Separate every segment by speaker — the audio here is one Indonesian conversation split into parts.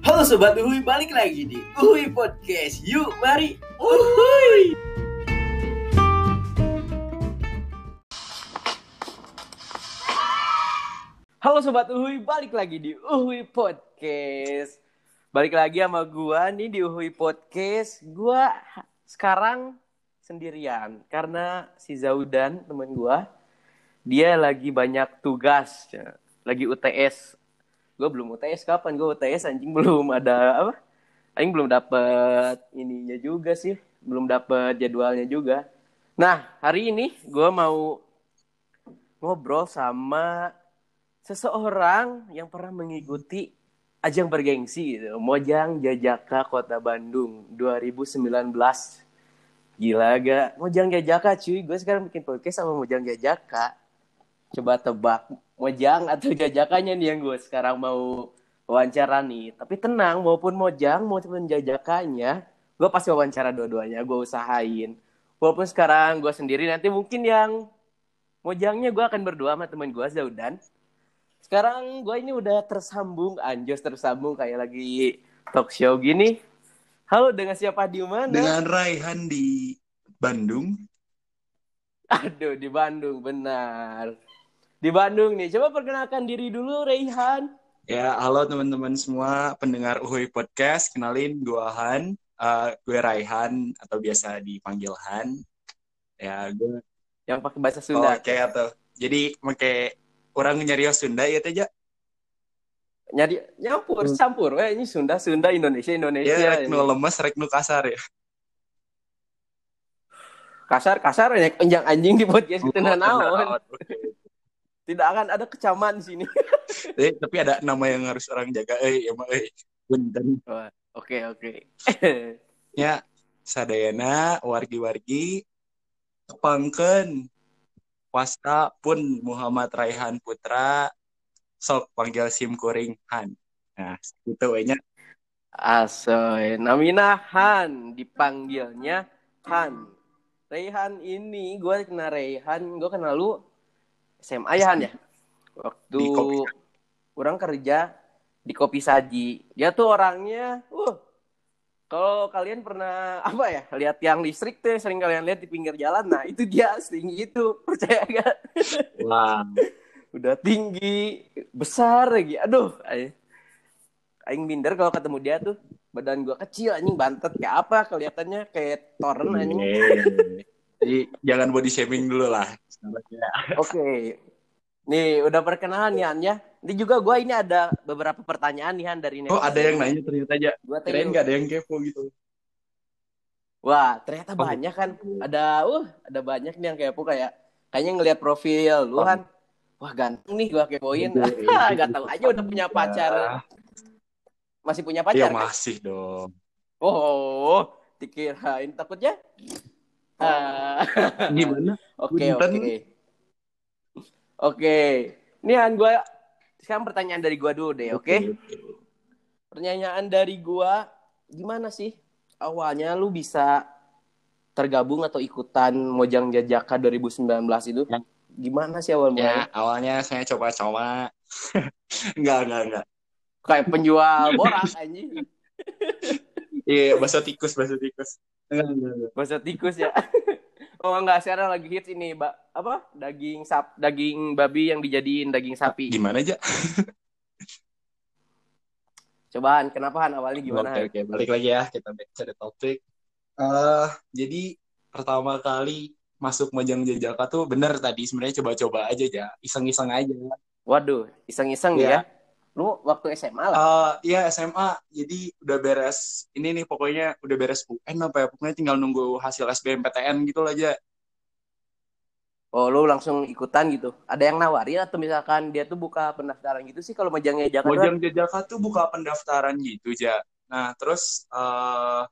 Speaker 1: Halo Sobat Uhui, balik lagi di Uhui Podcast. Yuk, mari. Uhui. Halo Sobat Uhui, balik lagi di Uhui Podcast. Balik lagi sama gua nih di Uhui Podcast. Gua sekarang sendirian Karena si Zaudan, temen gua Dia lagi banyak tugas Lagi UTS gue belum UTS kapan gue UTS anjing belum ada apa? Anjing belum dapet ininya juga sih. Belum dapet jadwalnya juga. Nah hari ini gue mau ngobrol sama seseorang yang pernah mengikuti ajang bergengsi gitu. Mojang Jajaka Kota Bandung 2019 gila gak Mojang Jajaka cuy. Gue sekarang bikin podcast sama Mojang Jajaka. Coba tebak Mojang atau jajakannya nih yang gue sekarang mau wawancara nih. Tapi tenang, maupun Mojang maupun jajakannya, gue pasti wawancara dua-duanya, gue usahain. Walaupun sekarang gue sendiri, nanti mungkin yang Mojangnya gue akan berdua sama temen gue, Zaudan. Sekarang gue ini udah tersambung, anjos tersambung kayak lagi talk show gini. Halo, dengan siapa di mana?
Speaker 2: Dengan Raihan di Bandung.
Speaker 1: Aduh, di Bandung, benar di Bandung nih. Coba perkenalkan diri dulu, Reihan.
Speaker 2: Ya, halo teman-teman semua pendengar Uhui Podcast. Kenalin gue Han, uh, gue Raihan atau biasa dipanggil Han. Ya, gue
Speaker 1: yang pakai bahasa Sunda.
Speaker 2: Oh, kayak atau jadi pakai orang nyarios Sunda ya teh
Speaker 1: Nyari nyampur, hmm. campur. Wah, ini Sunda, Sunda, Indonesia, Indonesia.
Speaker 2: Ya, rek nu lemes, rek nu kasar ya.
Speaker 1: Kasar, kasar, ya, penjang anjing di podcast oh, itu naon. Okay tidak akan ada kecaman di sini.
Speaker 2: eh, tapi ada nama yang harus orang jaga. Eh, ya mah, eh. Punten.
Speaker 1: Oke, oke.
Speaker 2: ya, sadayana wargi-wargi kepangken wasta pun Muhammad Raihan Putra sok panggil sim kuring Han. Nah, itu nya.
Speaker 1: Asoy, namina Han, dipanggilnya Han. Raihan ini, gue kenal Raihan, gue kenal lu SMA ya Han ya? Waktu orang kerja di kopi saji. Dia tuh orangnya uh kalau kalian pernah apa ya lihat yang listrik tuh sering kalian lihat di pinggir jalan nah itu dia setinggi itu percaya gak
Speaker 2: wah.
Speaker 1: Udah tinggi besar lagi aduh aing minder kalau ketemu dia tuh badan gua kecil anjing bantet kayak apa kelihatannya kayak toren anjing.
Speaker 2: Jadi jangan body shaming dulu lah.
Speaker 1: Oke. Nih udah perkenalan nih Han ya. Ini juga gue ini ada beberapa pertanyaan nih Han dari
Speaker 2: Oh ada yang nanya ternyata aja. Gua Kirain nggak ada yang kepo gitu.
Speaker 1: Wah ternyata oh. banyak kan. Ada uh ada banyak nih yang kepo kayak kayaknya ngelihat profil lu Han. Wah ganteng nih gue kepoin. Gak tau aja udah punya pacar. Masih punya pacar?
Speaker 2: Iya masih dong.
Speaker 1: Oh, dikirain takutnya
Speaker 2: Uh, Gimana?
Speaker 1: Oke, oke. Oke. Ini an gue sekarang pertanyaan dari gue dulu deh, oke? Okay? Pertanyaan dari gue, gimana sih awalnya lu bisa tergabung atau ikutan Mojang Jajaka 2019 itu? Ya. Gimana sih awal mulanya?
Speaker 2: Ya, awalnya saya coba-coba. enggak, enggak, enggak.
Speaker 1: Kayak penjual borak anjing.
Speaker 2: Iya, yeah, bakso tikus, bakso tikus.
Speaker 1: Bakso tikus ya. Oh enggak, sekarang lagi hits ini, Mbak. Apa? Daging sap, daging babi yang dijadiin daging sapi.
Speaker 2: Gimana aja?
Speaker 1: Cobaan, kenapa Han awalnya gimana?
Speaker 2: Oke, oke, balik lagi ya, kita back to the topic. Uh, jadi pertama kali masuk Mojang Jajaka tuh bener tadi sebenarnya coba-coba aja ya, iseng-iseng aja.
Speaker 1: Waduh, iseng-iseng ya. ya. Lu waktu SMA lah?
Speaker 2: Uh, iya SMA. Jadi udah beres. Ini nih pokoknya udah beres UN apa ya. Pokoknya tinggal nunggu hasil SBMPTN gitu aja.
Speaker 1: Oh, lu langsung ikutan gitu. Ada yang nawarin atau misalkan dia tuh buka pendaftaran gitu sih kalau Mojang Jajaka?
Speaker 2: Mojang Jajaka tuh buka pendaftaran gitu, ya. Nah, terus uh,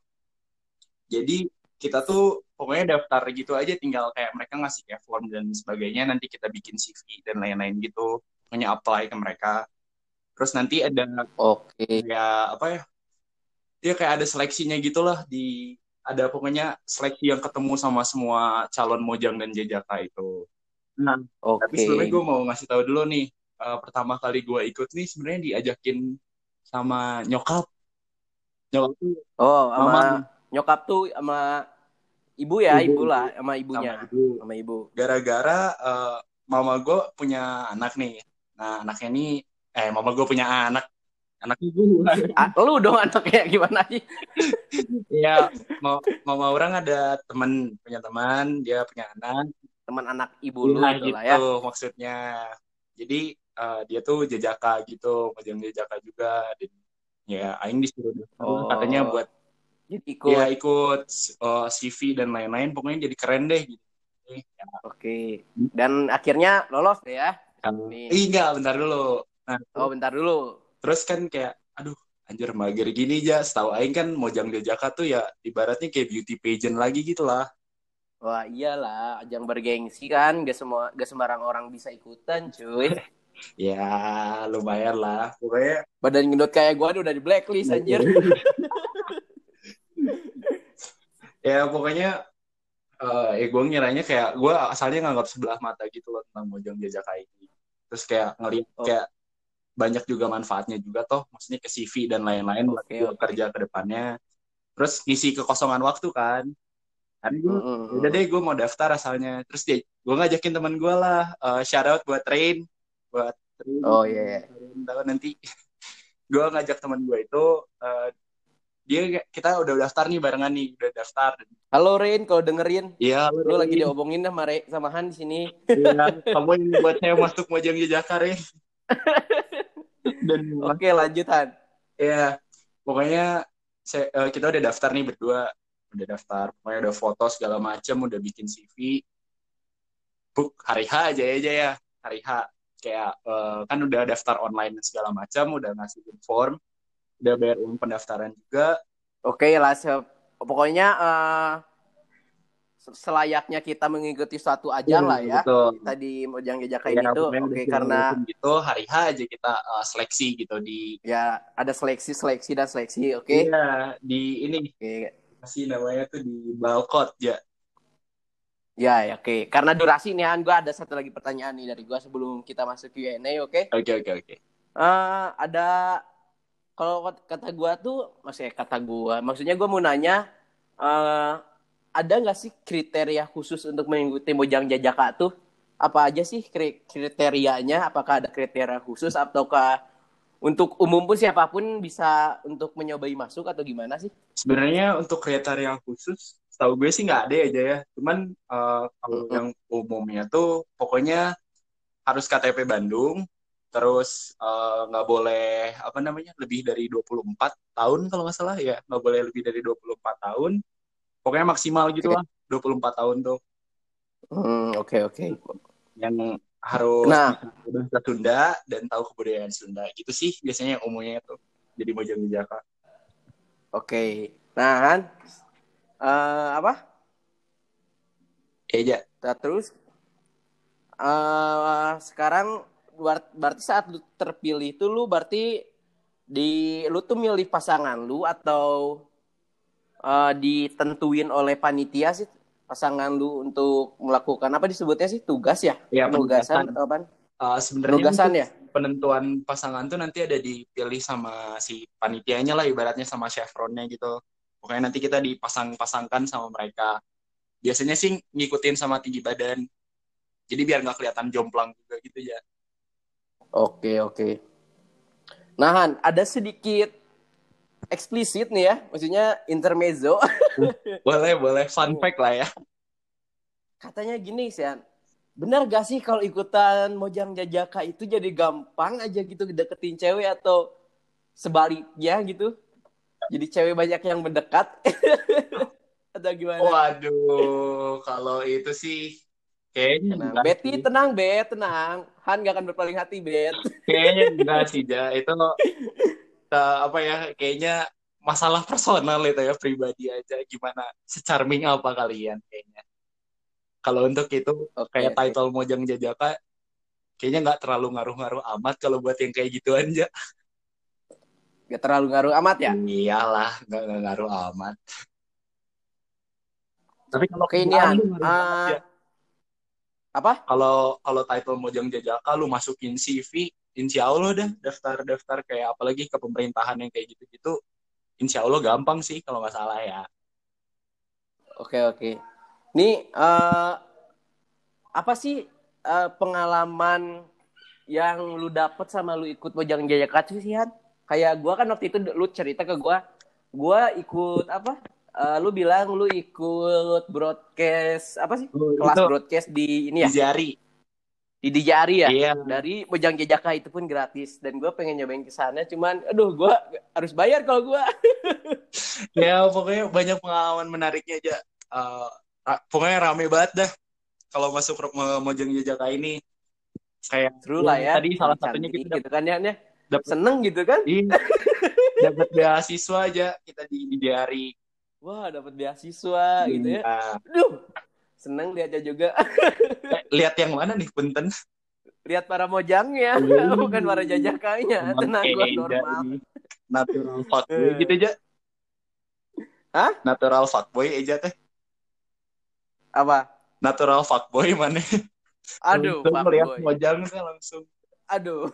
Speaker 2: jadi kita tuh pokoknya daftar gitu aja tinggal kayak mereka ngasih kayak form dan sebagainya nanti kita bikin CV dan lain-lain gitu pokoknya apply ke mereka terus nanti ada
Speaker 1: oke okay.
Speaker 2: ya apa ya dia kayak ada seleksinya gitulah di ada pokoknya seleksi yang ketemu sama semua calon mojang dan jajaka itu nah okay. tapi sebenarnya gue mau ngasih tahu dulu nih uh, pertama kali gue ikut nih sebenarnya diajakin sama nyokap nyokap tuh
Speaker 1: Oh, sama
Speaker 2: Mama.
Speaker 1: nyokap tuh sama ibu ya,
Speaker 2: Ibu,
Speaker 1: ibu lah, sama ibunya.
Speaker 2: sama ibu.
Speaker 1: Sama ibu.
Speaker 2: gara-gara eh, mama gue punya anak nih. Nah, anaknya ini, eh, mama gue punya anak. Anaknya gue.
Speaker 1: Ah, lu dong anaknya gimana sih?
Speaker 2: Iya, ma- mama orang ada teman, punya teman, dia punya anak.
Speaker 1: Teman anak ibu lu
Speaker 2: Nah,
Speaker 1: gitu lah ya.
Speaker 2: maksudnya. Jadi, eh, dia tuh jejaka gitu, majang jejaka juga. Dan, ya, Aing disuruh
Speaker 1: Oh.
Speaker 2: katanya buat
Speaker 1: Jadi ikut.
Speaker 2: ya ikut eh, CV dan lain-lain, pokoknya jadi keren deh gitu. Ya,
Speaker 1: Oke. Dan akhirnya lolos deh ya.
Speaker 2: Ih, enggak, bentar dulu. Nah,
Speaker 1: Oh, bentar dulu.
Speaker 2: terus kan kayak aduh anjir mager gini aja setahu aing kan Mojang Jejaka tuh ya ibaratnya kayak beauty pageant lagi gitu lah
Speaker 1: Wah, iyalah, ajang bergengsi kan, gak semua gak sembarang orang bisa ikutan, cuy.
Speaker 2: ya lumayan lah pokoknya
Speaker 1: Badan gendut kayak gua udah di blacklist anjir.
Speaker 2: ya pokoknya eh ya gue ngiranya kayak gue asalnya nganggap sebelah mata gitu loh tentang Mojang Jejaka ini terus kayak ngeliat
Speaker 1: Oh.
Speaker 2: kayak banyak juga manfaatnya juga toh maksudnya ke CV dan lain-lain buat gua
Speaker 1: oke.
Speaker 2: kerja ke depannya. Terus ngisi kekosongan waktu kan. Kan gue
Speaker 1: Mm-mm.
Speaker 2: udah deh gue mau daftar asalnya. Terus dia gue ngajakin teman gue lah eh, shout out buat train buat train
Speaker 1: Oh, iya, iya.
Speaker 2: Train, tahu nanti. Gue ngajak teman gue itu eh, dia kita udah daftar nih barengan nih udah daftar.
Speaker 1: Halo Rin, kalau dengerin,
Speaker 2: iya
Speaker 1: lu lagi diomongin sama Re, sama Han di sini.
Speaker 2: Iya, kamu yang buat saya masuk Mojang Jejaka ya dan
Speaker 1: Oke, lanjut Han.
Speaker 2: ya pokoknya saya, eh, kita udah daftar nih berdua. Udah daftar pokoknya udah foto segala macam udah bikin CV Buk, hari H aja aja ya. Hari H. Kayak eh, kan udah daftar online segala macam udah ngasih form udah bayar uang pendaftaran juga.
Speaker 1: Oke lah, se- pokoknya eh, selayaknya kita mengikuti suatu ajang lah ya.
Speaker 2: betul
Speaker 1: Kita di Mojang Jejaka
Speaker 2: Ya, pokoknya
Speaker 1: oke karena
Speaker 2: gitu hari H aja kita eh, seleksi gitu di
Speaker 1: ya ada seleksi, seleksi dan seleksi, oke?
Speaker 2: Iya, di ini
Speaker 1: Oke.
Speaker 2: masih namanya tuh di Balkot ya
Speaker 1: Ya, ya, oke. Karena durasi nih Han, gue ada satu lagi pertanyaan nih dari gue sebelum kita masuk Q&A, oke?
Speaker 2: oke oke oke
Speaker 1: Eh, ada kalau kata gua tuh maksudnya kata gua maksudnya gua mau nanya eh, ada nggak sih kriteria khusus untuk mengikuti Mojang Jajaka tuh apa aja sih kri- kriterianya apakah ada kriteria khusus ataukah untuk umum pun siapa pun bisa untuk mencobai masuk atau gimana sih
Speaker 2: Sebenarnya untuk kriteria khusus, setahu gue sih nggak ada aja ya. Cuman eh, kalau
Speaker 1: Mm-mm.
Speaker 2: yang umumnya tuh pokoknya harus KTP Bandung, terus eh, nggak boleh apa namanya lebih dari 24 tahun kalau nggak salah ya, nggak boleh lebih dari 24 tahun. Pokoknya maksimal gitu
Speaker 1: Oke.
Speaker 2: lah, 24 tahun tuh
Speaker 1: Hmm, oke oke
Speaker 2: yang harus
Speaker 1: Nah.
Speaker 2: bahasa Sunda dan tahu kebudayaan Sunda. Gitu sih biasanya yang umumnya tuh. Jadi Mojang Jejaka.
Speaker 1: oke nah Han eh, apa
Speaker 2: Eh, ja.
Speaker 1: Nah, terus eh sekarang ber- berarti saat lu terpilih itu lu berarti di lu tuh milih pasangan lu atau eh, ditentuin oleh panitia sih pasangan lu untuk melakukan apa disebutnya sih tugas ya?
Speaker 2: Ya,
Speaker 1: Penugasan atau apa?
Speaker 2: Eh, sebenarnya
Speaker 1: Penugasan ya?
Speaker 2: penentuan pasangan tuh nanti ada dipilih sama si panitianya lah ibaratnya sama chevronnya gitu. Pokoknya nanti kita dipasang-pasangkan sama mereka. Biasanya sih ngikutin sama tinggi badan. Jadi biar nggak kelihatan jomplang juga gitu ya.
Speaker 1: Oke, oke. Nah, Han, ada sedikit eksplisit nih ya, maksudnya intermezzo.
Speaker 2: Boleh, boleh. Fun fact lah ya.
Speaker 1: Katanya gini sih, Han. Benar gak sih kalau ikutan Mojang Jajaka itu jadi gampang aja gitu deketin cewek atau sebaliknya gitu? Jadi cewek banyak yang mendekat? atau gimana?
Speaker 2: Waduh, kalau itu sih kayaknya
Speaker 1: tenang.
Speaker 2: enggak
Speaker 1: Betty,
Speaker 2: sih.
Speaker 1: tenang, Bet, tenang. Han gak akan berpaling hati, Bet.
Speaker 2: Kayaknya enggak sih, Ja. Itu eh, apa ya? Kayaknya masalah personal itu ya pribadi aja gimana secharming apa kalian kayaknya. Kalau untuk itu
Speaker 1: Oke,
Speaker 2: kayak
Speaker 1: oke.
Speaker 2: title Mojang Jajaka kayaknya nggak terlalu ngaruh-ngaruh amat kalau buat yang kayak gituan aja.
Speaker 1: Gak terlalu ngaruh amat ya?
Speaker 2: Iyalah, nggak nggak ngaruh amat. Tapi kalau ngaruh banget
Speaker 1: Ah,
Speaker 2: ya.
Speaker 1: apa?
Speaker 2: Kalau kalau title Mojang Jajaka lu masukin CV, insya Allah dah daftar-daftar kayak apalagi ke pemerintahan yang kayak gitu-gitu insya Allah gampang sih kalau nggak salah ya.
Speaker 1: Oke oke. Nih eh, apa sih eh, pengalaman yang lu dapet sama lu ikut Mojang Jaya Kacu sih Han? Kayak gua kan waktu itu lu cerita ke gua, gua ikut apa? Eh, lu bilang lu ikut broadcast apa sih?
Speaker 2: Oh,
Speaker 1: Kelas
Speaker 2: itu
Speaker 1: broadcast di ini ya,
Speaker 2: di Jari.
Speaker 1: Di Dijari ya.
Speaker 2: Iya.
Speaker 1: Dari Mojang Jajaka itu pun gratis dan gua pengen nyobain ke sana cuman aduh gua harus bayar kalau gua.
Speaker 2: Ya pokoknya banyak pengalaman menariknya aja. Ra- pokoknya rame banget dah kalau masuk Mo- Mojang Jajaka ini. Kayak
Speaker 1: Seru lah ya.
Speaker 2: Tadi salah satunya kita
Speaker 1: gitu kan ya. ya.
Speaker 2: dapat
Speaker 1: Seneng gitu kan?
Speaker 2: dapat beasiswa aja kita di di Jari.
Speaker 1: Wah, dapat beasiswa gitu ya.
Speaker 2: Nah,
Speaker 1: Aduh, seneng lihatnya juga.
Speaker 2: eh, lihat yang mana nih punten?
Speaker 1: Lihat para mojangnya,
Speaker 2: Oh.
Speaker 1: bukan para jajakanya. Tenang, gua
Speaker 2: Oke,
Speaker 1: normal.
Speaker 2: Natural fuckboy
Speaker 1: Eh.
Speaker 2: gitu aja.
Speaker 1: Hah?
Speaker 2: Natural fuckboy aja teh.
Speaker 1: Apa?
Speaker 2: Natural fuckboy mana?
Speaker 1: Aduh,
Speaker 2: Langsung
Speaker 1: Pak
Speaker 2: lihat
Speaker 1: Boy.
Speaker 2: mojang teh langsung.
Speaker 1: Aduh.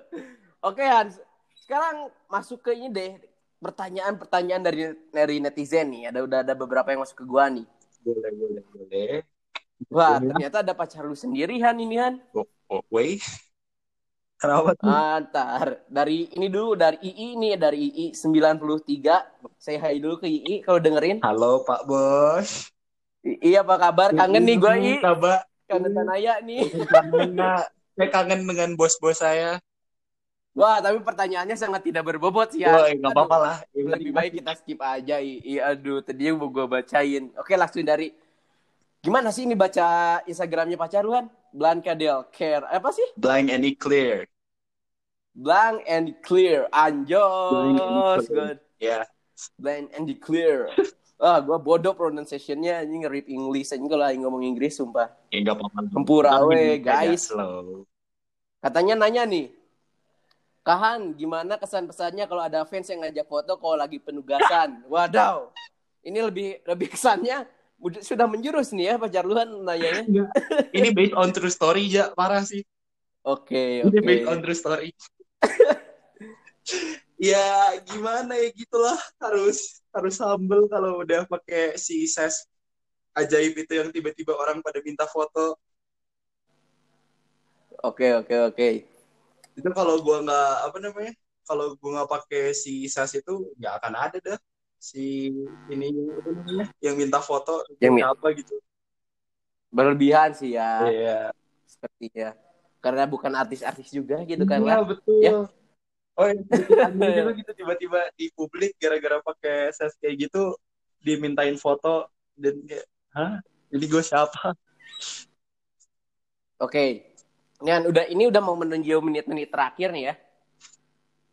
Speaker 1: Oke, Hans. Sekarang masuk ke ini deh. Pertanyaan-pertanyaan dari dari netizen nih. Ada udah ada beberapa yang masuk ke gua nih.
Speaker 2: Boleh, boleh, boleh.
Speaker 1: Wah,
Speaker 2: Boleh.
Speaker 1: ternyata ada pacar lu sendiri Han ini Han.
Speaker 2: Oh, oh, wey. Kenapa tuh?
Speaker 1: Antar dari ini dulu dari II nih dari II 93. Saya hai dulu ke II kalau dengerin.
Speaker 2: Halo Pak Bos.
Speaker 1: II apa kabar? Kangen nih gua II.
Speaker 2: Kabar.
Speaker 1: Kangen Tanaya nih.
Speaker 2: Kangen? Saya kangen dengan bos-bos saya.
Speaker 1: Wah, tapi pertanyaannya sangat tidak berbobot sih
Speaker 2: Wah,
Speaker 1: ya.
Speaker 2: nggak apa-apa lah.
Speaker 1: Lebih baik kita skip aja. II. Aduh, tadi yang mau gue bacain. Oke, langsung dari Gimana sih ini baca Instagramnya pacar lu? Blanca Del Care. Apa sih?
Speaker 2: Blank and clear.
Speaker 1: Blank and clear. Anjos.
Speaker 2: Blank and
Speaker 1: Good.
Speaker 2: Ya.
Speaker 1: Blank and clear. Ah, gua bodoh pronunciation-nya. Ini nge-rip English. Ini kalau ngomong Inggris, sumpah.
Speaker 2: Ya nggak apa-apa.
Speaker 1: Tempura
Speaker 2: Ntar
Speaker 1: we,
Speaker 2: gini aja,
Speaker 1: guys.
Speaker 2: Slow.
Speaker 1: Katanya nanya nih, Kahan, gimana kesan-pesannya kalau ada fans yang ngajak foto kalau lagi penugasan? Wadaw, ini lebih lebih kesannya udah- sudah menjurus nih ya pacar lu kan nanyanya.
Speaker 2: Ini based on true story ya, parah sih.
Speaker 1: Oke,
Speaker 2: Ini
Speaker 1: oke.
Speaker 2: based on true story. ya gimana ya gitulah harus harus humble kalau udah pakai si ses ajaib itu yang tiba-tiba orang pada minta foto
Speaker 1: Oke, oke, oke.
Speaker 2: Itu kalau gua nggak apa namanya kalau gua nggak pakai si ses itu nggak akan ada dah si ini yang minta foto
Speaker 1: Yang
Speaker 2: apa gitu
Speaker 1: Berlebihan sih ya,
Speaker 2: Iya
Speaker 1: sepertinya. Karena bukan artis-artis juga gitu kan
Speaker 2: Iya,
Speaker 1: lah.
Speaker 2: betul
Speaker 1: Ya.
Speaker 2: oh ya, juga gitu tiba-tiba di publik gara-gara pakai ses kayak gitu dimintain foto dan kayak hah ini gue siapa
Speaker 1: Oke. Ini kan udah ini udah mau menuju menit-menit terakhir nih ya.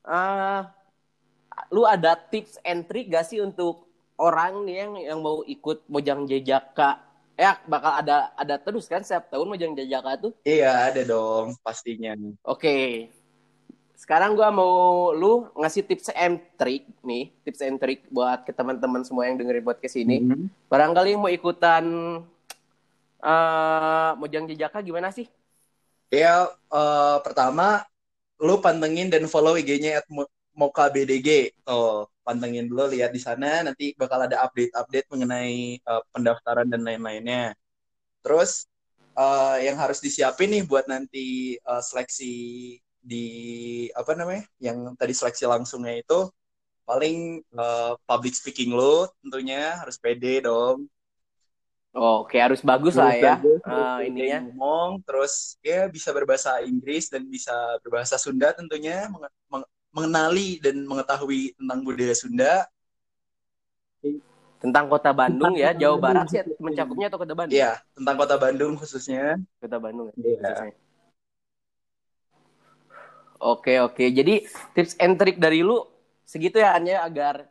Speaker 1: Ah, lu ada tips and trick gak sih untuk orang nih yang yang mau ikut Mojang Jajaka? Ya, bakal ada ada terus kan setiap tahun Mojang Jajaka tuh.
Speaker 2: iya ada dong pastinya
Speaker 1: Oke. Sekarang gua mau lu ngasih tips and trick nih, tips and trick buat ke teman-teman semua yang dengerin podcast ini.
Speaker 2: Mhm.
Speaker 1: Barangkali mau ikutan eh Mojang Jajaka gimana sih?
Speaker 2: Ya eh, pertama lu pantengin dan follow IG-nya at Mo- Moka BDG oh pantengin dulu lihat di sana nanti bakal ada update-update mengenai eh, pendaftaran dan lain-lainnya. Terus eh, yang harus disiapin nih buat nanti eh, seleksi di apa namanya yang tadi seleksi langsungnya itu paling eh, public speaking lo tentunya harus pede dong
Speaker 1: Oke, harus bagus lah ya.
Speaker 2: Bagus, terus
Speaker 1: ininya.
Speaker 2: ngomong terus ya bisa berbahasa Inggris dan bisa berbahasa Sunda tentunya menge- meng- mengenali dan mengetahui tentang budaya Sunda
Speaker 1: Tentang kota Bandung ya,
Speaker 2: Tentang
Speaker 1: Jawa
Speaker 2: Bandung.
Speaker 1: Barat sih mencakupnya atau kota Bandung?
Speaker 2: ya tentang kota Bandung khususnya
Speaker 1: Kota Bandung. ya,
Speaker 2: Iya.
Speaker 1: khususnya. Oke oke, jadi tips and trick dari lu segitu ya hanya agar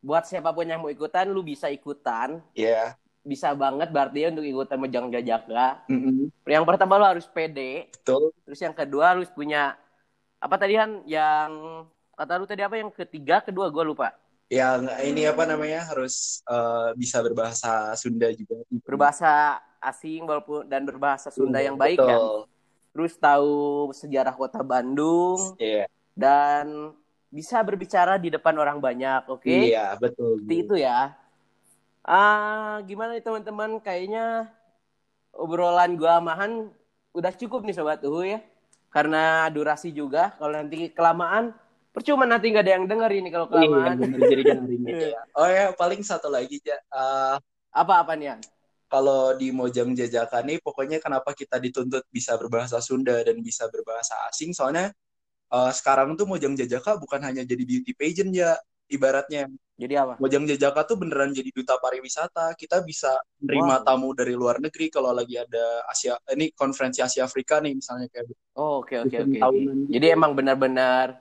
Speaker 1: buat siapa pun yang mau ikutan, lu bisa ikutan,
Speaker 2: ya
Speaker 1: bisa banget berarti ya untuk ikutan Mojang Jajaka.
Speaker 2: Mm-mm.
Speaker 1: Yang pertama lu harus pede,
Speaker 2: betul
Speaker 1: terus yang kedua harus punya apa tadi Han? Yang kata lu tadi apa? Yang ketiga, kedua gua lupa.
Speaker 2: yang ini apa namanya harus eh, bisa berbahasa Sunda juga
Speaker 1: Berbahasa asing walaupun dan berbahasa Sunda yang baik
Speaker 2: Betul.
Speaker 1: kan. Terus tahu sejarah kota Bandung,
Speaker 2: Iya.
Speaker 1: dan bisa berbicara di depan orang banyak, oke?
Speaker 2: Iya, betul.
Speaker 1: Seperti itu ya. Ah, gimana nih teman-teman? Kayaknya obrolan gua amahan udah cukup nih sobat uhu ya. Karena durasi juga. Kalau nanti kelamaan, percuma nanti nggak ada yang denger ini kalau kelamaan.
Speaker 2: Iya, bener, jadi ya. Oh ya, paling satu lagi ya. Uh,
Speaker 1: Apa-apa nih, An?
Speaker 2: kalau di Mojang Jajaka nih pokoknya kenapa kita dituntut bisa berbahasa Sunda dan bisa berbahasa asing soalnya uh, sekarang tuh Mojang Jajaka bukan hanya jadi beauty pageant ya ibaratnya
Speaker 1: Jadi apa?
Speaker 2: Mojang Jajaka tuh beneran jadi duta pariwisata kita bisa menerima
Speaker 1: Wow.
Speaker 2: tamu dari luar negeri kalau lagi ada Asia ini konferensi Asia Afrika nih misalnya kayak
Speaker 1: Oh, oke oke oke.
Speaker 2: gitu.
Speaker 1: Jadi emang benar-benar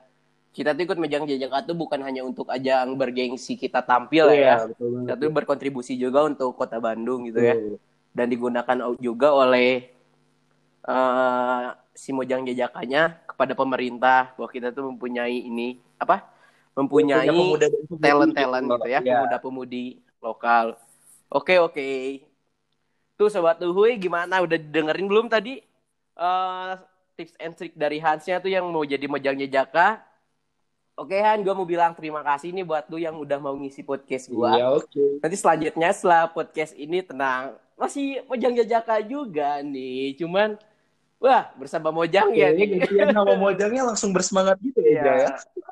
Speaker 1: kita tuh ikut Mejang Jajaka tuh bukan hanya untuk ajang bergengsi kita tampil ya.
Speaker 2: Iya, betul.
Speaker 1: Kita tuh berkontribusi juga untuk kota Bandung gitu ya.
Speaker 2: Betul.
Speaker 1: Dan digunakan juga oleh eh, si Mojang Jajakanya kepada pemerintah bahwa kita tuh mempunyai ini apa? Mempunyai talent-talent gitu ya,
Speaker 2: Iya.
Speaker 1: pemuda-pemudi lokal. Oke oke. Tuh sobat Uhuy gimana? Udah dengerin belum tadi eh, tips and trick dari Hansnya tuh yang mau jadi Mojang Jajaka? Oke Han, gue mau bilang terima kasih nih buat lu yang udah mau ngisi podcast gue.
Speaker 2: Iya, oke.
Speaker 1: Nanti selanjutnya setelah podcast ini tenang masih Mojang Jajaka juga nih. Cuman wah bersama Mojang ya
Speaker 2: Kayaknya
Speaker 1: nih.
Speaker 2: gantian nama Mojangnya langsung bersemangat gitu ya,
Speaker 1: Iya.
Speaker 2: Ya.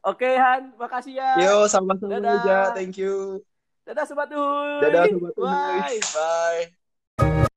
Speaker 1: Oke Han, makasih ya.
Speaker 2: Yo, sama-sama aja. Thank you.
Speaker 1: Dadah sobat.
Speaker 2: Dadah sobat Uhuy.
Speaker 1: Bye.
Speaker 2: Bye.